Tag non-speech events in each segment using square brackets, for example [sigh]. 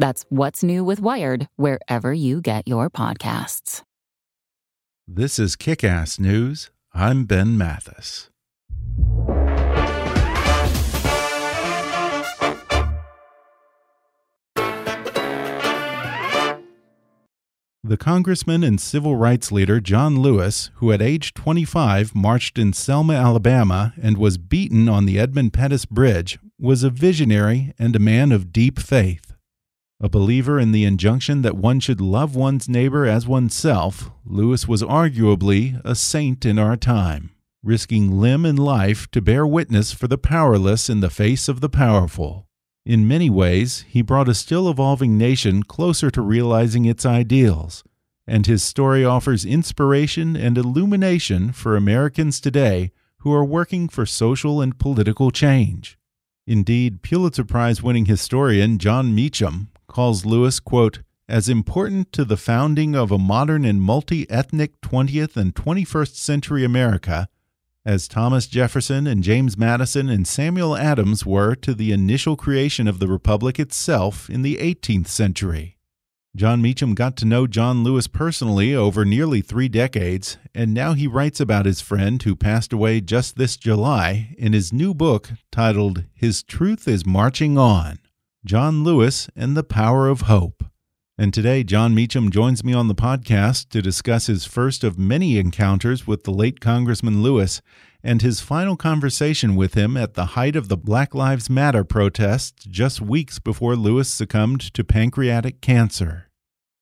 That's What's New with Wired, wherever you get your podcasts. This is Kick Ass News. I'm Ben Mathis. The congressman and civil rights leader John Lewis, who at age 25 marched in Selma, Alabama, and was beaten on the Edmund Pettus Bridge, was a visionary and a man of deep faith. A believer in the injunction that one should love one's neighbor as oneself, Lewis was arguably a saint in our time, risking limb and life to bear witness for the powerless in the face of the powerful. In many ways, he brought a still evolving nation closer to realizing its ideals, and his story offers inspiration and illumination for Americans today who are working for social and political change. Indeed, Pulitzer Prize winning historian Jon Meacham calls Lewis, quote, as important to the founding of a modern and multi ethnic 20th and 21st century America as Thomas Jefferson and James Madison and Samuel Adams were to the initial creation of the Republic itself in the 18th century. Jon Meacham got to know John Lewis personally over nearly three decades, and now he writes about his friend who passed away just this July in his new book titled His Truth is Marching On. John Lewis and the Power of Hope. And today, Jon Meacham joins me on the podcast to discuss his first of many encounters with the late Congressman Lewis and his final conversation with him at the height of the Black Lives Matter protests just weeks before Lewis succumbed to pancreatic cancer.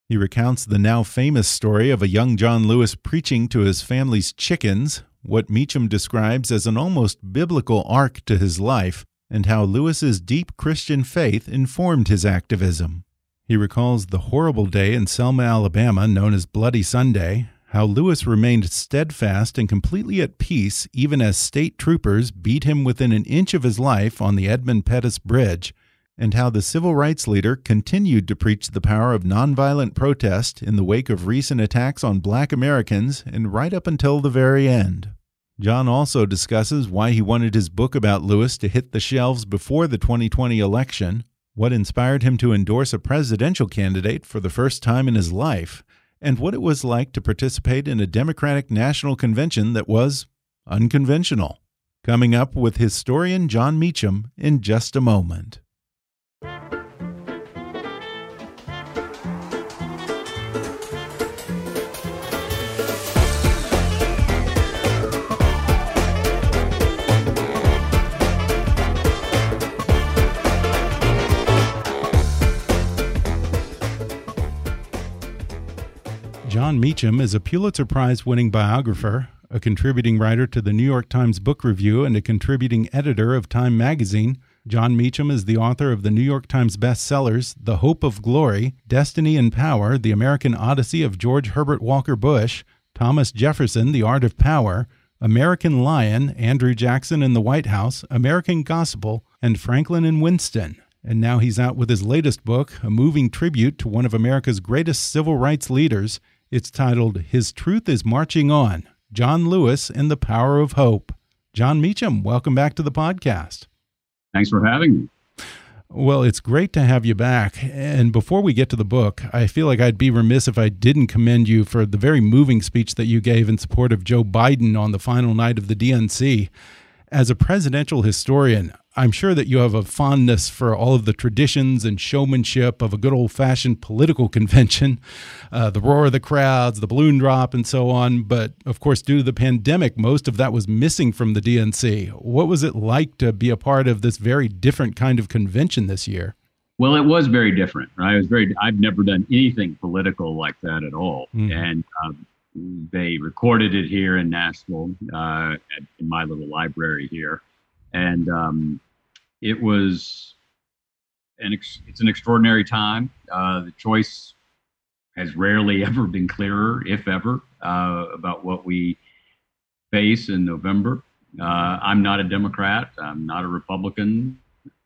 He recounts the now famous story of a young John Lewis preaching to his family's chickens, what Meacham describes as an almost biblical arc to his life, and how Lewis's deep Christian faith informed his activism. He recalls the horrible day in Selma, Alabama, known as Bloody Sunday, how Lewis remained steadfast and completely at peace even as state troopers beat him within an inch of his life on the Edmund Pettus Bridge, and how the civil rights leader continued to preach the power of nonviolent protest in the wake of recent attacks on black Americans and right up until the very end. Jon also discusses why he wanted his book about Lewis to hit the shelves before the 2020 election, what inspired him to endorse a presidential candidate for the first time in his life, and what it was like to participate in a Democratic National Convention that was unconventional. Coming up with historian Jon Meacham in just a moment. Jon Meacham is a Pulitzer Prize winning biographer, a contributing writer to the New York Times Book Review, and a contributing editor of Time magazine. Jon Meacham is the author of the New York Times bestsellers The Hope of Glory, Destiny and Power, The American Odyssey of George Herbert Walker Bush, Thomas Jefferson, The Art of Power, American Lion, Andrew Jackson in the White House, American Gospel, and Franklin and Winston. And now he's out with his latest book, a moving tribute to one of America's greatest civil rights leaders. It's titled His Truth is Marching On John Lewis and the Power of Hope. Jon Meacham, welcome back to the podcast. Thanks for having me. Well, it's great to have you back. And before we get to the book, I feel like I'd be remiss if I didn't commend you for the very moving speech that you gave in support of Joe Biden on the final night of the DNC. As a presidential historian, I'm sure that you have a fondness for all of the traditions and showmanship of a good old fashioned political [laughs] convention, uh, the roar of the crowds, the balloon drop, and so on. But of course, due to the pandemic, most of that was missing from the DNC. What was it like to be a part of this very different kind of convention this year? Well, it was very different, right? It was very. I've never done anything political like that at all, mm and um, they recorded it here in Nashville uh, at, in my little library here, and um, it was an ex- it's an extraordinary time. Uh, the choice has rarely [laughs] ever been clearer, if ever, uh, about what we face in November. Uh, I'm not a Democrat. I'm not a Republican,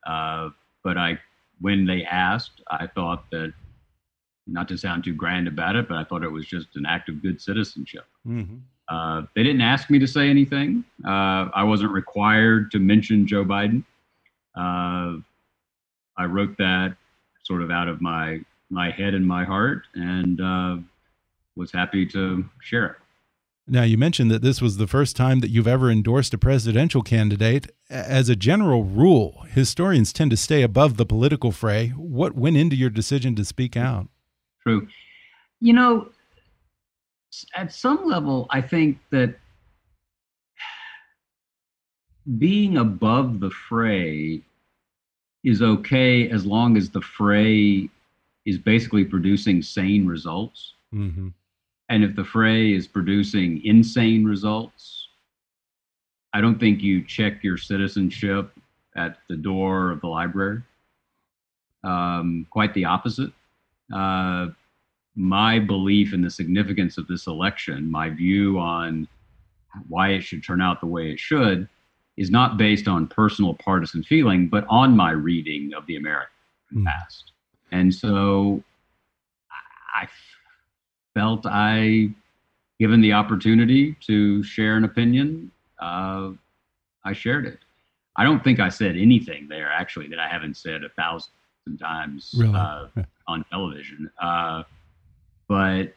uh, but I when they asked, I thought that not to sound too grand about it, but I thought it was just an act of good citizenship. Mm-hmm. Uh, they didn't ask me to say anything. Uh, I wasn't required to mention Joe Biden. Uh, I wrote that sort of out of my my head and my heart, and uh, was happy to share it. Now, you mentioned that this was the first time that you've ever endorsed a presidential candidate. As a general rule, historians tend to stay above the political fray. What went into your decision to speak out? True. You know, at some level, I think that being above the fray is okay as long as the fray is basically producing sane results. Mm-hmm. And if the fray is producing insane results, I don't think you check your citizenship at the door of the library. Um, quite the opposite. Uh, my belief in the significance of this election, my view on why it should turn out the way it should, is not based on personal partisan feeling, but on my reading of the American mm. past. And so I felt I, given the opportunity to share an opinion, uh, I shared it. I don't think I said anything there actually that I haven't said a thousand times really? uh, on television. Uh, but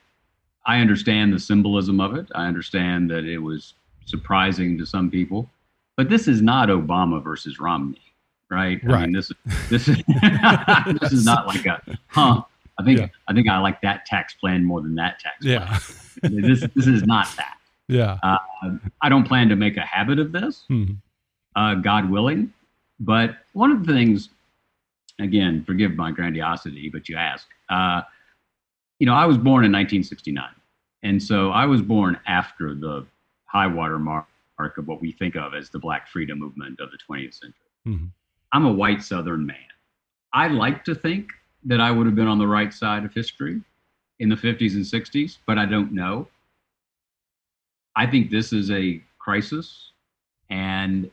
I understand the symbolism of it. I understand that it was surprising to some people. But this is not Obama versus Romney, right? Right. I mean, this is this is [laughs] this is not like a huh. I think yeah. I think I like that tax plan more than that tax. Yeah. this this is not that. Yeah. Uh, I don't plan to make a habit of this, mm-hmm. uh, God willing. But one of the things again, forgive my grandiosity, but you ask. Uh, you know, I was born in 1969, and so I was born after the high water mark of what we think of as the Black Freedom Movement of the 20th century. Mm-hmm. I'm a white Southern man. I like to think that I would have been on the right side of history in the 50s and 60s, but I don't know. I think this is a crisis, and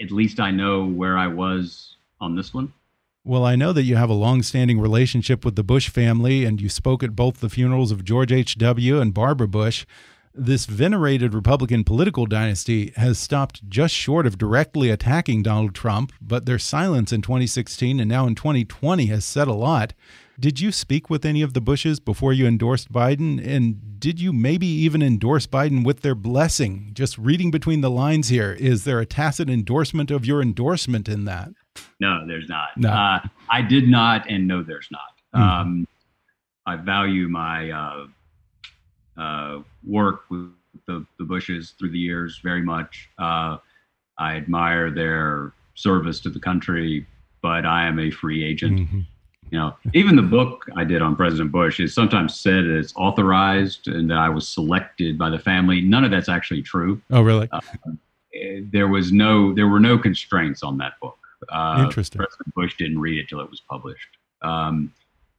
at least I know where I was on this one. Well, I know that you have a long-standing relationship with the Bush family, and you spoke at both the funerals of George H.W. and Barbara Bush. This venerated Republican political dynasty has stopped just short of directly attacking Donald Trump, but their silence in 2016 and now in 2020 has said a lot. Did you speak with any of the Bushes before you endorsed Biden? And did you maybe even endorse Biden with their blessing? Just reading between the lines here, is there a tacit endorsement of your endorsement in that? No, there's not. No. Uh, I did not, and no, there's not. Mm. Um, I value my uh, uh, work with the, the Bushes through the years very much. Uh, I admire their service to the country, but I am a free agent. Mm-hmm. You know, even the book I did on President Bush is sometimes said it's authorized and that I was selected by the family. None of that's actually true. Oh, really? Uh, there was no, there were no constraints on that book. Uh, Interesting. President Bush didn't read it till it was published. Um,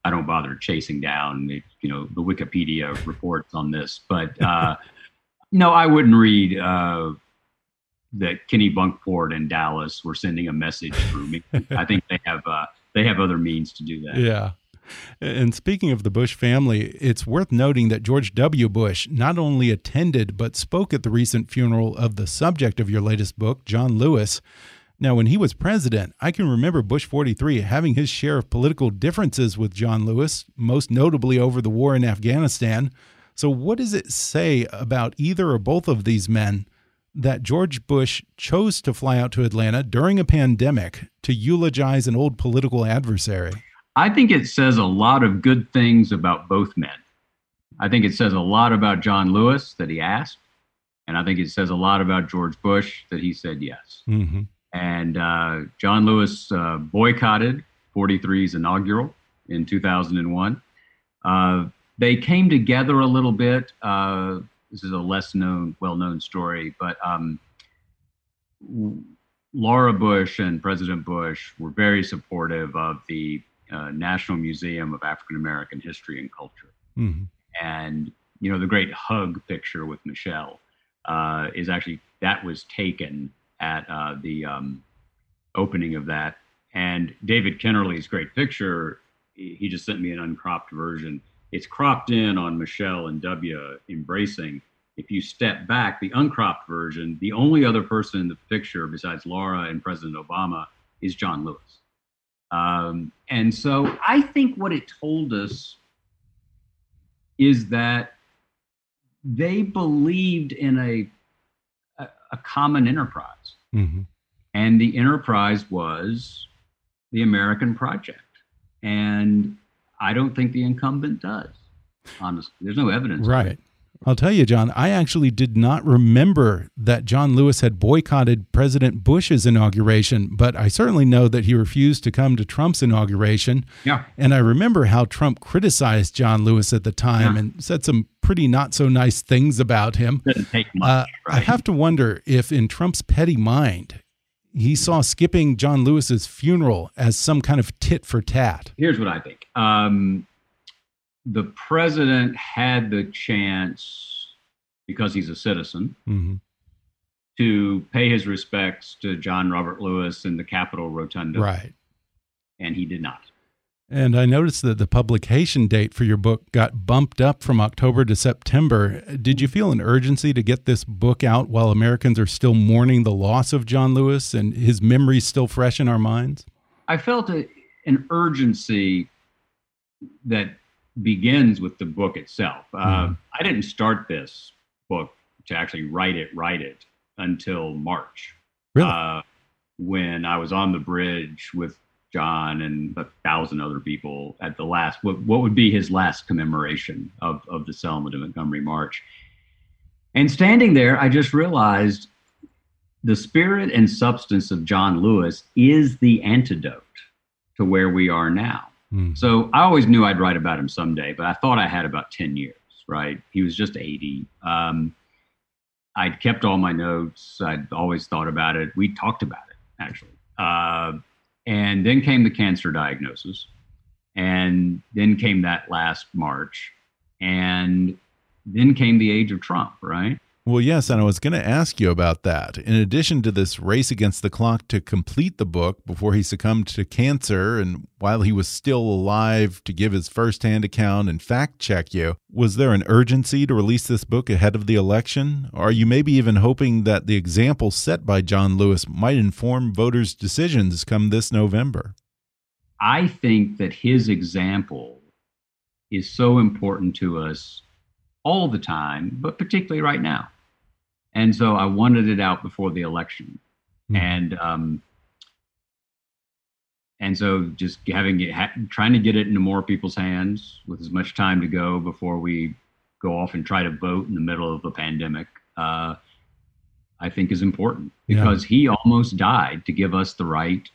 I don't bother chasing down, the, you know, the Wikipedia reports on this, but uh, [laughs] no, I wouldn't read uh, that Kennebunkport and Dallas were sending a message through me. [laughs] I think they have uh, they have other means to do that. Yeah. And speaking of the Bush family, it's worth noting that George W. Bush not only attended but spoke at the recent funeral of the subject of your latest book, John Lewis. Now, when he was president, I can remember Bush 43 having his share of political differences with John Lewis, most notably over the war in Afghanistan. So, what does it say about either or both of these men that George Bush chose to fly out to Atlanta during a pandemic to eulogize an old political adversary? I think it says a lot of good things about both men. I think it says a lot about John Lewis that he asked, and I think it says a lot about George Bush that he said yes. Mm -hmm. And uh, John Lewis uh, boycotted 43's inaugural in 2001. Uh, they came together a little bit. Uh, this is a less known, well known story, but um, Laura Bush and President Bush were very supportive of the uh, National Museum of African American History and Culture. Mm-hmm. And, you know, the great hug picture with Michelle uh, is actually, that was taken at uh, the um, opening of that. And David Kennerly's great picture, he just sent me an uncropped version it's cropped in on Michelle and W embracing. If you step back, the uncropped version, the only other person in the picture besides Laura and President Obama is John Lewis. Um, and so I think what it told us is that they believed in a, a, common enterprise. Mm-hmm. And the enterprise was the American project. And I don't think the incumbent does. Honestly, there's no evidence. Right. I'll tell you, Jon, I actually did not remember that John Lewis had boycotted President Bush's inauguration, but I certainly know that he refused to come to Trump's inauguration. Yeah. And I remember how Trump criticized John Lewis at the time yeah. and said some pretty not so nice things about him. Didn't take much, uh, right? I have to wonder if in Trump's petty mind, he saw skipping John Lewis's funeral as some kind of tit for tat. Here's what I think. Um, the president had the chance, because he's a citizen, mm-hmm. to pay his respects to John Robert Lewis in the Capitol Rotunda. Right. And he did not. And I noticed that the publication date for your book got bumped up from October to September. Did you feel an urgency to get this book out while Americans are still mourning the loss of John Lewis and his memories still fresh in our minds? I felt a, an urgency that begins with the book itself. Mm. Uh, I didn't start this book to actually write it, write it until March. Really? Uh, when I was on the bridge with John and a thousand other people at the last, what, what would be his last commemoration of, of the Selma to Montgomery March. And standing there, I just realized the spirit and substance of John Lewis is the antidote to where we are now. Mm. So I always knew I'd write about him someday, but I thought I had about 10 years, right? He was just 80. Um, I'd kept all my notes. I'd always thought about it. We talked about it, actually. Uh, and then came the cancer diagnosis. And then came that last March. And then came the age of Trump, right? Well, yes, and I was going to ask you about that. In addition to this race against the clock to complete the book before he succumbed to cancer and while he was still alive to give his firsthand account and fact check you, was there an urgency to release this book ahead of the election? Or are you maybe even hoping that the example set by John Lewis might inform voters' decisions come this November? I think that his example is so important to us all the time, but particularly right now and so I wanted it out before the election, mm. and um, and so just having it, ha- trying to get it into more people's hands with as much time to go before we go off and try to vote in the middle of a pandemic, uh, I think is important because yeah. he almost died to give us the right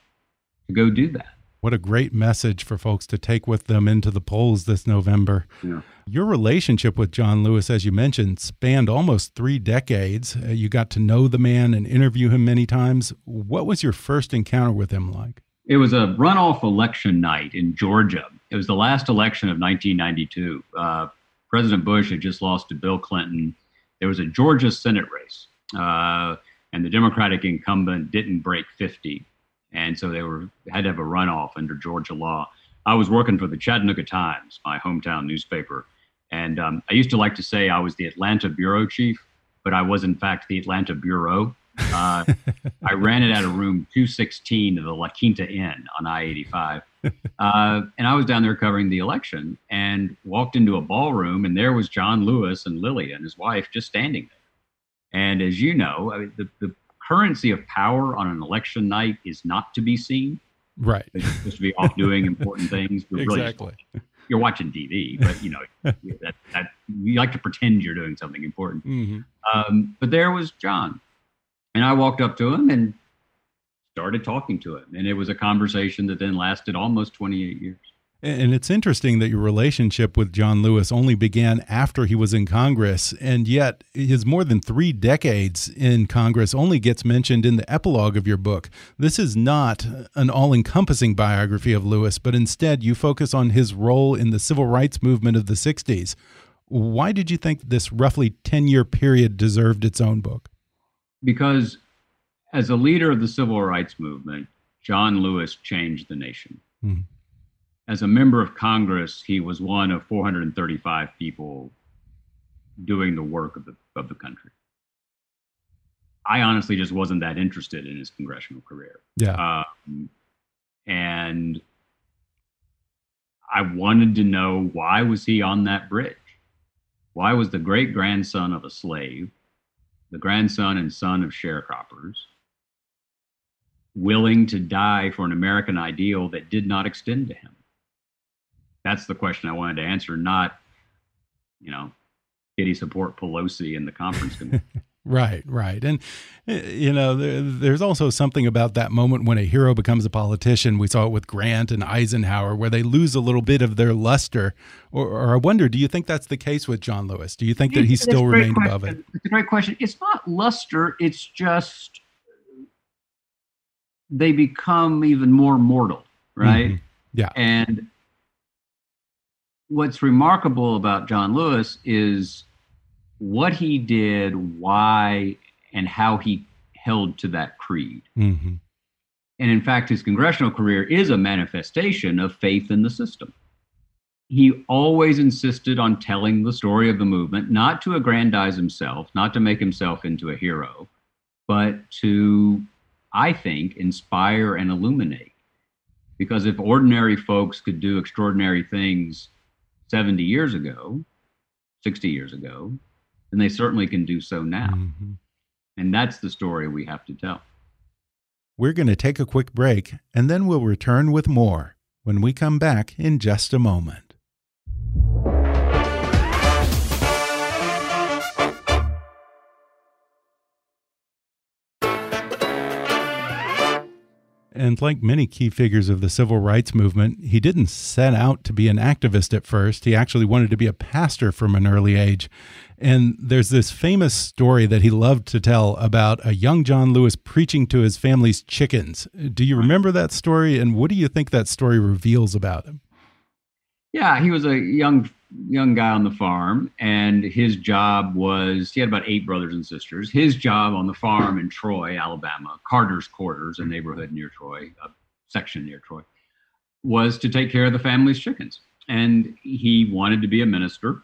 to go do that. What a great message for folks to take with them into the polls this November. Yeah. Your relationship with John Lewis, as you mentioned, spanned almost three decades. Uh, you got to know the man and interview him many times. What was your first encounter with him like? It was a runoff election night in Georgia. It was the last election of 1992. Uh, President Bush had just lost to Bill Clinton. There was a Georgia Senate race, uh, and the Democratic incumbent didn't break 50 and so they were had to have a runoff under Georgia law. I was working for the Chattanooga Times, my hometown newspaper, and um, I used to like to say I was the Atlanta bureau chief, but I was in fact the Atlanta bureau. Uh, [laughs] I ran it out of room 216 of the La Quinta Inn on I-85, uh, and I was down there covering the election, and walked into a ballroom, and there was John Lewis and Lily and his wife just standing there. And as you know, I mean, the, the currency of power on an election night is not to be seen. Right. You're supposed to be off doing important things. You're exactly. Really you're watching TV, but you know [laughs] that, that you like to pretend you're doing something important. Mm-hmm. Um, but there was John, and I walked up to him and started talking to him, and it was a conversation that then lasted almost 28 years. And it's interesting that your relationship with John Lewis only began after he was in Congress, and yet his more than three decades in Congress only gets mentioned in the epilogue of your book. This is not an all encompassing biography of Lewis, but instead you focus on his role in the civil rights movement of the 60s. Why did you think this roughly 10 year period deserved its own book? Because as a leader of the civil rights movement, John Lewis changed the nation. Mm -hmm as a member of Congress, he was one of 435 people doing the work of the of the country. I honestly just wasn't that interested in his congressional career. Yeah. Um, and I wanted to know why was he on that bridge? Why was the great grandson of a slave, the grandson and son of sharecroppers, willing to die for an American ideal that did not extend to him? That's the question I wanted to answer, not, you know, did he support Pelosi in the conference committee? [laughs] right, right. And, eh, you know, there, there's also something about that moment when a hero becomes a politician. We saw it with Grant and Eisenhower, where they lose a little bit of their luster. Or, or I wonder, do you think that's the case with John Lewis? Do you think that he still remained question. above it? It's a great question. It's not luster, it's just they become even more mortal, right? Mm -hmm. Yeah. And what's remarkable about John Lewis is what he did, why, and how he held to that creed. Mm-hmm. And in fact, his congressional career is a manifestation of faith in the system. He always insisted on telling the story of the movement, not to aggrandize himself, not to make himself into a hero, but to, I think, inspire and illuminate. Because if ordinary folks could do extraordinary things 70 years ago, 60 years ago, then they certainly can do so now. Mm-hmm. And that's the story we have to tell. We're going to take a quick break and then we'll return with more when we come back in just a moment. And like many key figures of the civil rights movement, he didn't set out to be an activist at first. He actually wanted to be a pastor from an early age. And there's this famous story that he loved to tell about a young John Lewis preaching to his family's chickens. Do you remember that story? And what do you think that story reveals about him? Yeah, he was a young young guy on the farm, and his job was he had about eight brothers and sisters. His job on the farm in Troy, Alabama, Carter's Quarters, a neighborhood near Troy, a section near Troy, was to take care of the family's chickens. And he wanted to be a minister.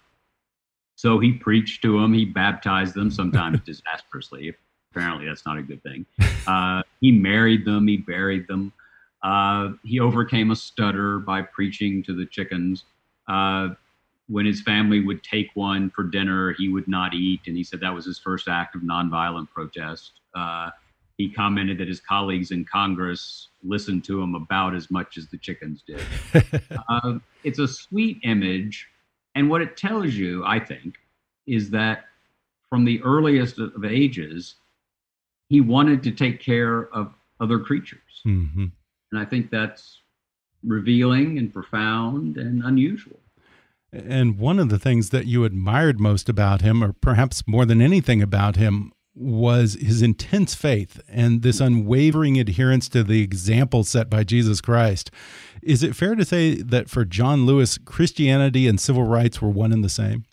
So he preached to them, he baptized them, sometimes [laughs] disastrously. Apparently, that's not a good thing. Uh, he married them, he buried them. Uh, he overcame a stutter by preaching to the chickens. Uh, when his family would take one for dinner, he would not eat. And he said that was his first act of nonviolent protest. Uh, he commented that his colleagues in Congress listened to him about as much as the chickens did. [laughs] uh, it's a sweet image. And what it tells you, I think, is that from the earliest of ages, he wanted to take care of other creatures. Mm-hmm. And I think that's revealing and profound and unusual. And one of the things that you admired most about him, or perhaps more than anything about him, was his intense faith and this unwavering adherence to the example set by Jesus Christ. Is it fair to say that for John Lewis, Christianity and civil rights were one and the same?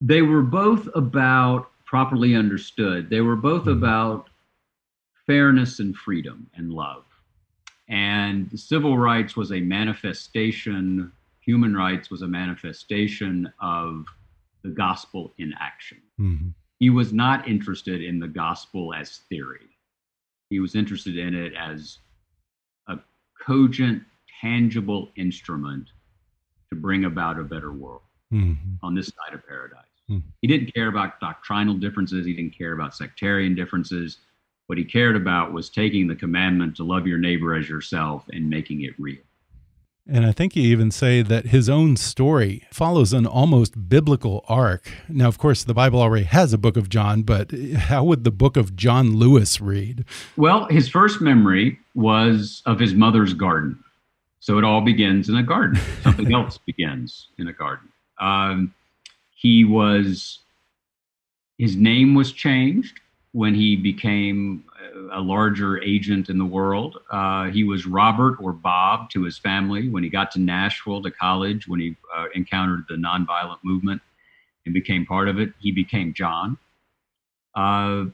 They were both about properly understood, they were both mm -hmm. about fairness and freedom and love. And civil rights was a manifestation human rights was a manifestation of the gospel in action. Mm-hmm. He was not interested in the gospel as theory. He was interested in it as a cogent, tangible instrument to bring about a better world mm-hmm. on this side of paradise. Hmm. He didn't care about doctrinal differences. He didn't care about sectarian differences. What he cared about was taking the commandment to love your neighbor as yourself and making it real. And I think you even say that his own story follows an almost biblical arc. Now, of course, the Bible already has a book of John, but how would the book of John Lewis read? Well, his first memory was of his mother's garden. So it all begins in a garden. [laughs] Something else begins in a garden. Um, he was, his name was changed when he became a larger agent in the world. Uh, he was Robert or Bob to his family. When he got to Nashville to college, when he uh, encountered the nonviolent movement and became part of it, he became John. Uh,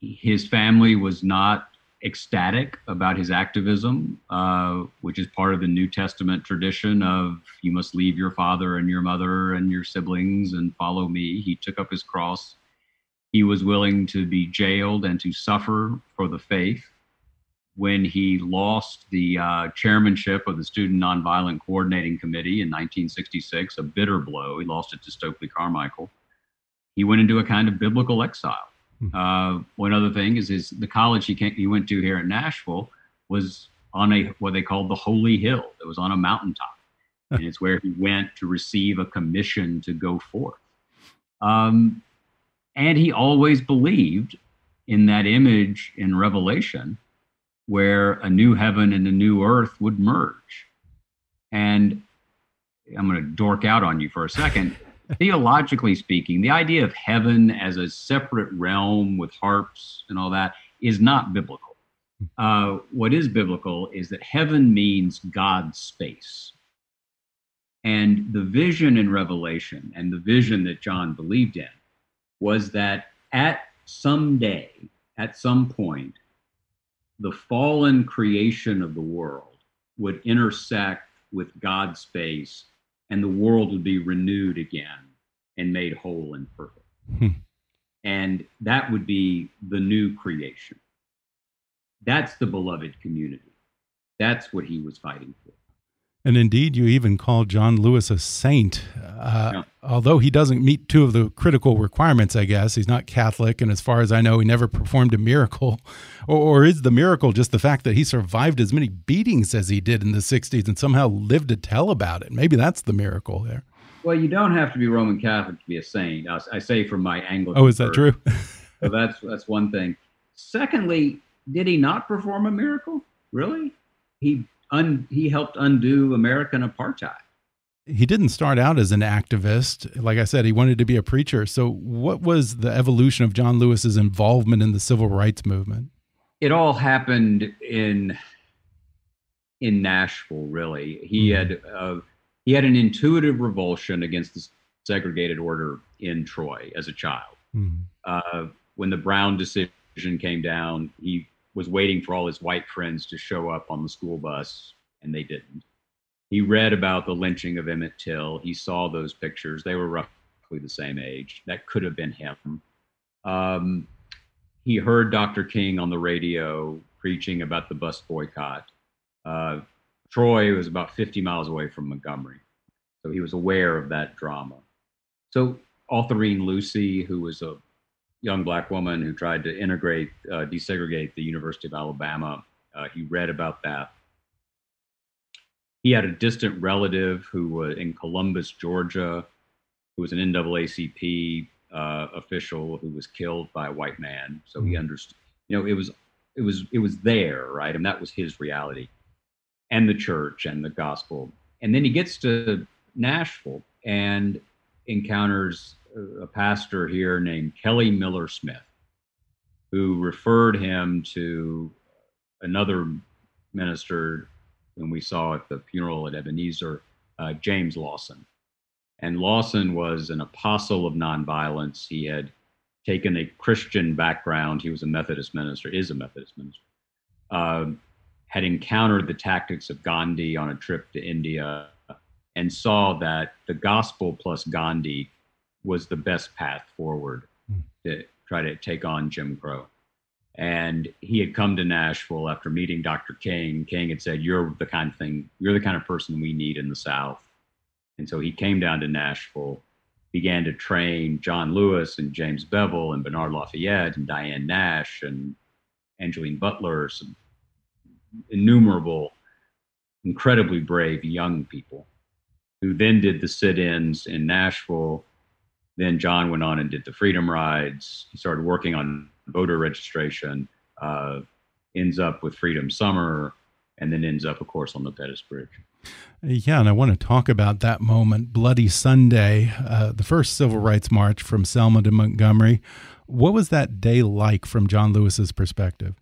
his family was not ecstatic about his activism, uh, which is part of the New Testament tradition of you must leave your father and your mother and your siblings and follow me. He took up his cross he was willing to be jailed and to suffer for the faith. When he lost the uh, chairmanship of the Student Nonviolent Coordinating Committee in 1966, a bitter blow, he lost it to Stokely Carmichael. He went into a kind of biblical exile. Hmm. Uh, one other thing is his the college he, came, he went to here in Nashville was on a what they called the Holy Hill. It was on a mountaintop, and it's where he went to receive a commission to go forth. Um, and he always believed in that image in Revelation where a new heaven and a new earth would merge. And I'm going to dork out on you for a second. [laughs] Theologically speaking, the idea of heaven as a separate realm with harps and all that is not biblical. Uh, what is biblical is that heaven means God's space. And the vision in Revelation and the vision that John believed in was that at some day, at some point, the fallen creation of the world would intersect with God's space and the world would be renewed again and made whole and perfect. Hmm. And that would be the new creation. That's the beloved community. That's what he was fighting for. And indeed, you even call John Lewis a saint. Uh, yeah. Although he doesn't meet two of the critical requirements, I guess. He's not Catholic, and as far as I know, he never performed a miracle. [laughs] Or, or, is the miracle just the fact that he survived as many beatings as he did in the 60s and somehow lived to tell about it? Maybe that's the miracle there. Well, you don't have to be Roman Catholic to be a saint. I, I say from my Anglican. Oh, is that true? [laughs] so that's that's one thing. Secondly, did he not perform a miracle? Really? He un, he helped undo American apartheid. He didn't start out as an activist. Like I said, he wanted to be a preacher. So, what was the evolution of John Lewis's involvement in the civil rights movement? It all happened in in Nashville. Really, he mm had uh, he had an intuitive revulsion against the segregated order in Troy as a child. Mm uh, when the Brown decision came down, he was waiting for all his white friends to show up on the school bus, and they didn't. He read about the lynching of Emmett Till. He saw those pictures. They were roughly the same age. That could have been him. Um, he heard Dr. King on the radio preaching about the bus boycott. Uh, Troy was about 50 miles away from Montgomery, so he was aware of that drama. So Autherine Lucy, who was a young black woman who tried to integrate, uh, desegregate the University of Alabama. Uh, he read about that. He had a distant relative who was in Columbus, Georgia, who was an NAACP uh, official who was killed by a white man. So he mm-hmm. understood. You know, it was it was it was there, right? And that was his reality, and the church and the gospel. And then he gets to Nashville and encounters a pastor here named Kelly Miller Smith, who referred him to another minister whom we saw at the funeral at Ebenezer, uh, James Lawson. And Lawson was an apostle of nonviolence. He had taken a Christian background. He was a Methodist minister, is a Methodist minister. Uh, had encountered the tactics of Gandhi on a trip to India and saw that the gospel plus Gandhi was the best path forward mm. to try to take on Jim Crow. And he had come to Nashville after meeting Dr. King. King had said, "You're the kind of thing. You're the kind of person we need in the South." And so he came down to Nashville began to train John Lewis and James Bevel and Bernard Lafayette and Diane Nash and Angeline Butler, some innumerable, incredibly brave young people who then did the sit ins in Nashville. Then John went on and did the Freedom Rides. He started working on voter registration, uh, ends up with Freedom Summer, and then ends up, of course, on the Pettus Bridge. Yeah, and I want to talk about that moment, Bloody Sunday, uh, the first civil rights march from Selma to Montgomery. What was that day like from John Lewis's perspective?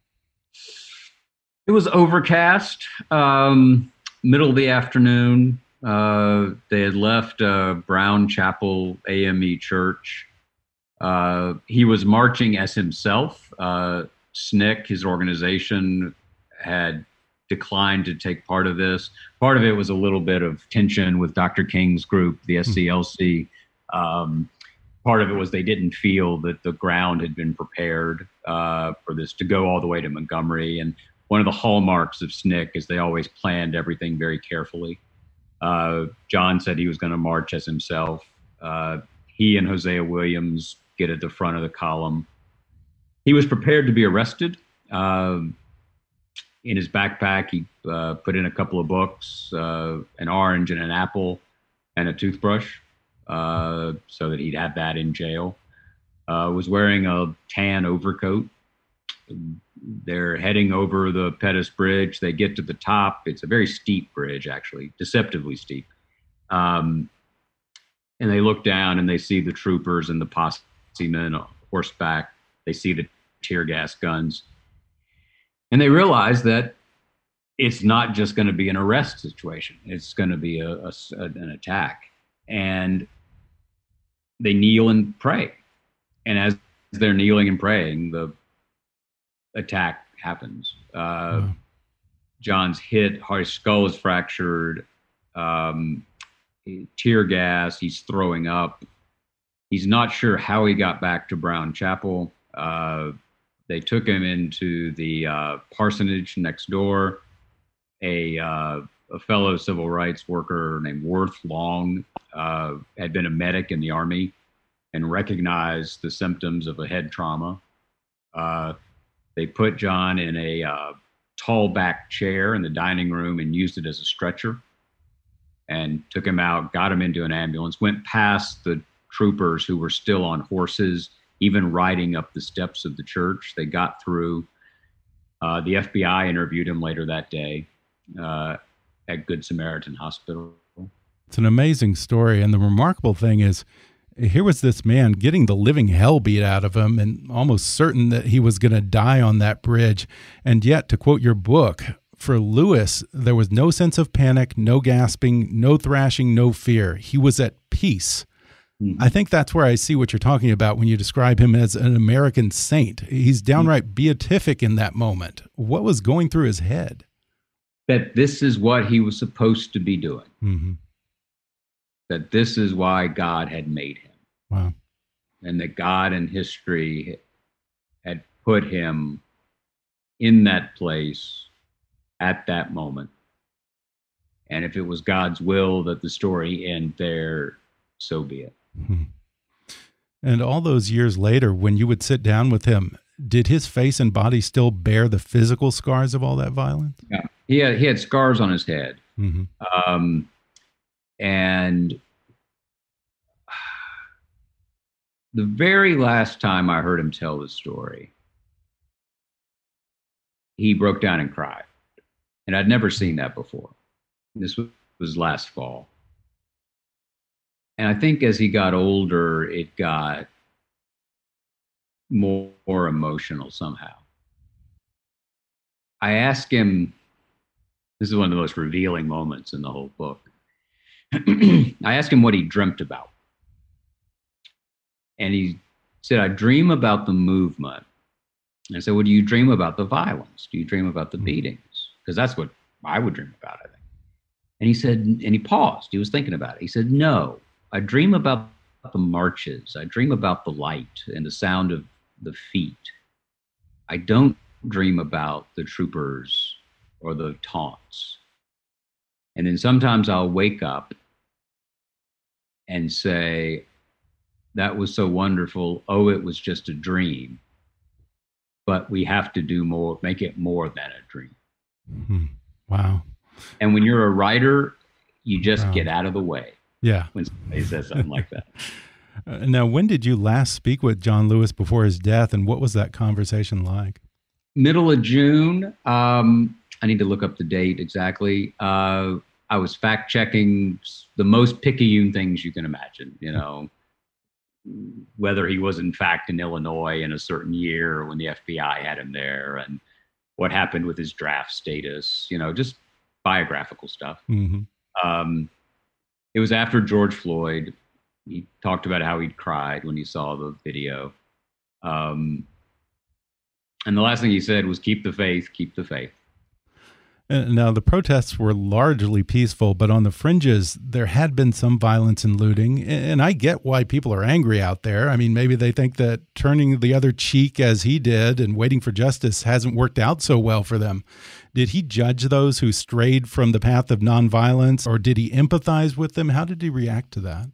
It was overcast, um, middle of the afternoon. Uh, they had left uh, Brown Chapel AME Church. Uh, he was marching as himself. Uh, SNCC, his organization, had declined to take part of this. Part of it was a little bit of tension with Dr. King's group, the SCLC. Um, part of it was they didn't feel that the ground had been prepared uh, for this to go all the way to Montgomery. And one of the hallmarks of SNCC is they always planned everything very carefully. Uh, John said he was going to march as himself. Uh, he and Hosea Williams get at the front of the column. He was prepared to be arrested. Um, in his backpack, he uh, put in a couple of books, uh, an orange and an apple, and a toothbrush, uh, so that he'd have that in jail. Uh, was wearing a tan overcoat. They're heading over the Pettus Bridge. They get to the top. It's a very steep bridge, actually, deceptively steep. Um, and they look down and they see the troopers and the posse men on horseback. They see the tear gas guns and they realize that it's not just going to be an arrest situation it's going to be a, a, an attack and they kneel and pray and as they're kneeling and praying the attack happens uh, wow. john's hit his skull is fractured um, tear gas he's throwing up he's not sure how he got back to brown chapel uh, they took him into the uh, parsonage next door. A, uh, a fellow civil rights worker named Worth Long uh, had been a medic in the army and recognized the symptoms of a head trauma. They put John in a uh, tall back chair in the dining room and used it as a stretcher and took him out, got him into an ambulance, went past the troopers who were still on horses even riding up the steps of the church. They got through. Uh, the FBI interviewed him later that day uh, at Good Samaritan Hospital. It's an amazing story. And the remarkable thing is, here was this man getting the living hell beat out of him and almost certain that he was going to die on that bridge. And yet, to quote your book, for Lewis, there was no sense of panic, no gasping, no thrashing, no fear. He was at peace. Mm-hmm. I think that's where I see what you're talking about when you describe him as an American saint. He's downright beatific in that moment. What was going through his head? That this is what he was supposed to be doing. Mm-hmm. That this is why God had made him. Wow. And that God in history had put him in that place at that moment. And if it was God's will that the story end there, so be it. Hmm. And all those years later, when you would sit down with him, did his face and body still bear the physical scars of all that violence? Yeah, he had he had scars on his head, mm -hmm. um, and the very last time I heard him tell the story, he broke down and cried, and I'd never seen that before. This was last fall and I think as he got older, it got more, more emotional somehow. I asked him, this is one of the most revealing moments in the whole book. [clears throat] I asked him what he dreamt about. And he said, I dream about the movement. And I said, Well, do you dream about the violence? Do you dream about the hmm. beatings? Because that's what I would dream about, I think. And he said, and he paused. He was thinking about it. He said, No, I dream about the marches. I dream about the light and the sound of the feet. I don't dream about the troopers or the taunts. And then sometimes I'll wake up and say, that was so wonderful. Oh, it was just a dream. But we have to do more, make it more than a dream. Hmm. Wow. And when you're a writer, you just wow. get out of the way. Yeah. When somebody says something like that. [laughs] Uh, now, when did you last speak with John Lewis before his death, and what was that conversation like? Middle of June. Um, I need to look up the date exactly. Uh, I was fact checking the most picayune things you can imagine. You know, whether he was in fact in Illinois in a certain year when the FBI had him there, and what happened with his draft status. You know, just biographical stuff. Mm-hmm. Um, it was after George Floyd. He talked about how he'd cried when he saw the video. Um, and the last thing he said was, keep the faith, keep the faith. Now, the protests were largely peaceful, but on the fringes, there had been some violence and looting. And I get why people are angry out there. I mean, maybe they think that turning the other cheek as he did and waiting for justice hasn't worked out so well for them. Did he judge those who strayed from the path of nonviolence, or did he empathize with them? How did he react to that?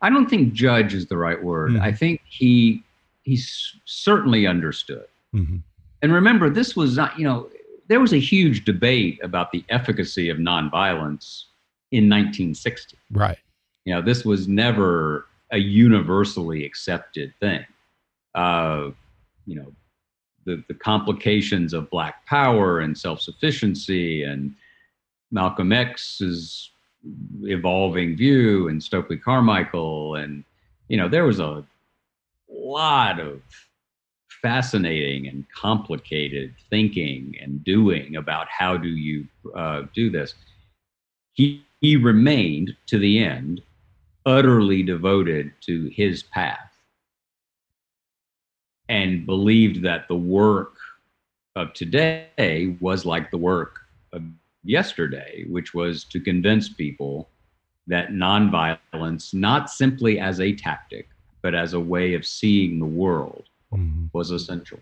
I don't think judge is the right word. Mm -hmm. I think he he certainly understood. Mm -hmm. And remember, this was not, you know, there was a huge debate about the efficacy of nonviolence in 1960. Right. You know, this was never a universally accepted thing. Uh, you know, the, the complications of black power and self-sufficiency and Malcolm X's evolving view and Stokely Carmichael and you know there was a lot of fascinating and complicated thinking and doing about how do you uh, do this. He, he remained to the end utterly devoted to his path and believed that the work of today was like the work of yesterday, which was to convince people that nonviolence, not simply as a tactic, but as a way of seeing the world, mm-hmm. was essential.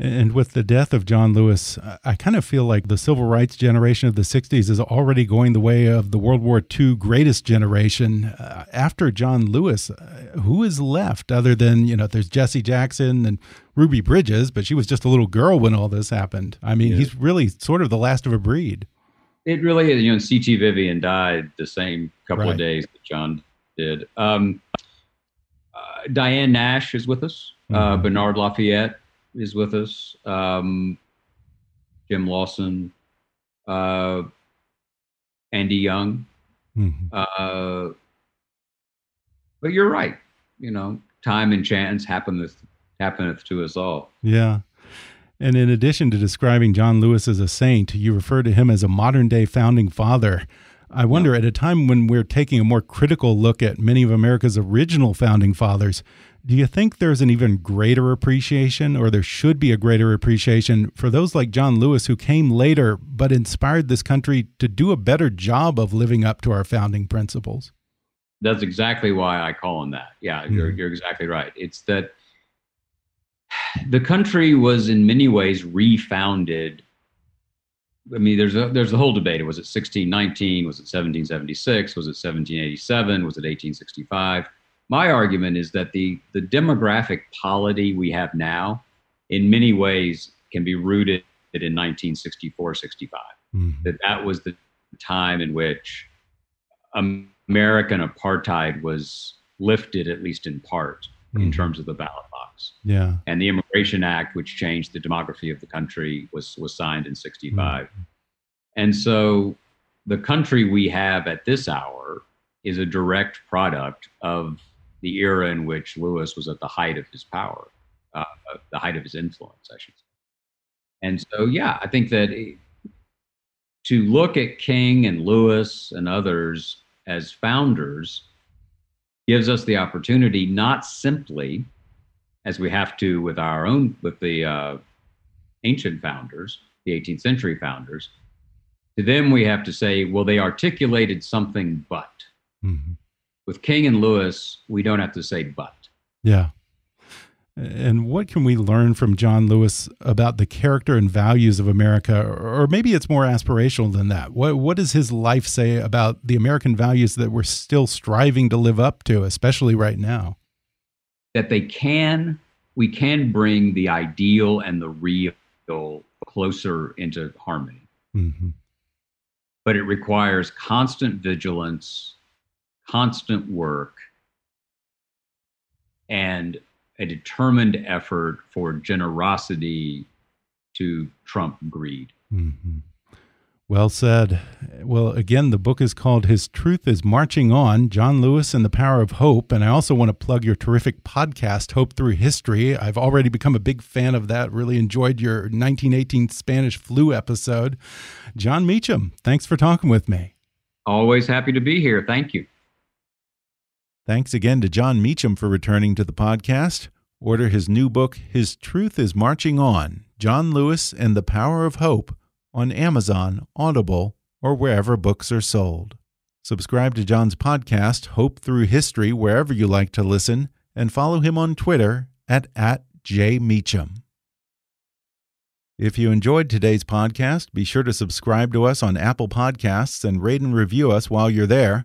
And with the death of John Lewis, I kind of feel like the civil rights generation of the 60s is already going the way of the World War II greatest generation. Uh, after John Lewis, uh, who is left other than, you know, there's Jesse Jackson and Ruby Bridges, but she was just a little girl when all this happened. I mean, yeah. he's really sort of the last of a breed. It really is. You know, C.T. Vivian died the same couple right. of days that John did. Um, uh, Diane Nash is with us. Mm -hmm. Bernard Lafayette is with us. Um, Jim Lawson, uh, Andy Young. Mm-hmm. Uh, but you're right. You know, time and chance happeneth happeneth to us all. Yeah. And in addition to describing John Lewis as a saint, you refer to him as a modern day founding father. I wonder, yeah. at a time when we're taking a more critical look at many of America's original founding fathers, do you think there's an even greater appreciation, or there should be a greater appreciation for those like John Lewis who came later but inspired this country to do a better job of living up to our founding principles? That's exactly why I call him that. Yeah, mm. you're, you're exactly right. It's that [sighs] the country was in many ways refounded. I mean, there's a there's a whole debate. Was it 1619? Was it 1776? Was it 1787? Was it 1865? My argument is that the, the demographic polity we have now, in many ways, can be rooted in 1964 65. Mm-hmm. That that was the time in which American apartheid was lifted, at least in part, mm-hmm. in terms of the ballot box. Yeah. And the Immigration Act, which changed the demography of the country, was was signed in 65. Mm-hmm. And so the country we have at this hour is a direct product of the era in which Lewis was at the height of his power, uh, the height of his influence, I should say. And so, yeah, I think that to look at King and Lewis and others as founders gives us the opportunity not simply, as we have to with our own, with the uh, ancient founders, the 18th century founders, to them we have to say, well, they articulated something but. Mm-hmm with King and Lewis, we don't have to say but. Yeah. And what can we learn from John Lewis about the character and values of America? Or maybe it's more aspirational than that. What, what does his life say about the American values that we're still striving to live up to, especially right now? that they can we can bring the ideal and the real closer into harmony. Mm-hmm. But it requires constant vigilance, constant work, and a determined effort for generosity to trump greed. Mm-hmm. Well said. Well, again, the book is called His Truth is Marching On John Lewis and the Power of Hope. And I also want to plug your terrific podcast, Hope Through History. I've already become a big fan of that. Really enjoyed your 1918 Spanish flu episode. Jon Meacham, thanks for talking with me. Always happy to be here. Thank you. Thanks again to Jon Meacham for returning to the podcast. Order his new book, His Truth is Marching On John Lewis and the Power of Hope on Amazon, Audible, or wherever books are sold. Subscribe to Jon's podcast, Hope Through History, wherever you like to listen, and follow him on Twitter at, at jmeacham. If you enjoyed today's podcast, be sure to subscribe to us on Apple Podcasts and rate and review us while you're there.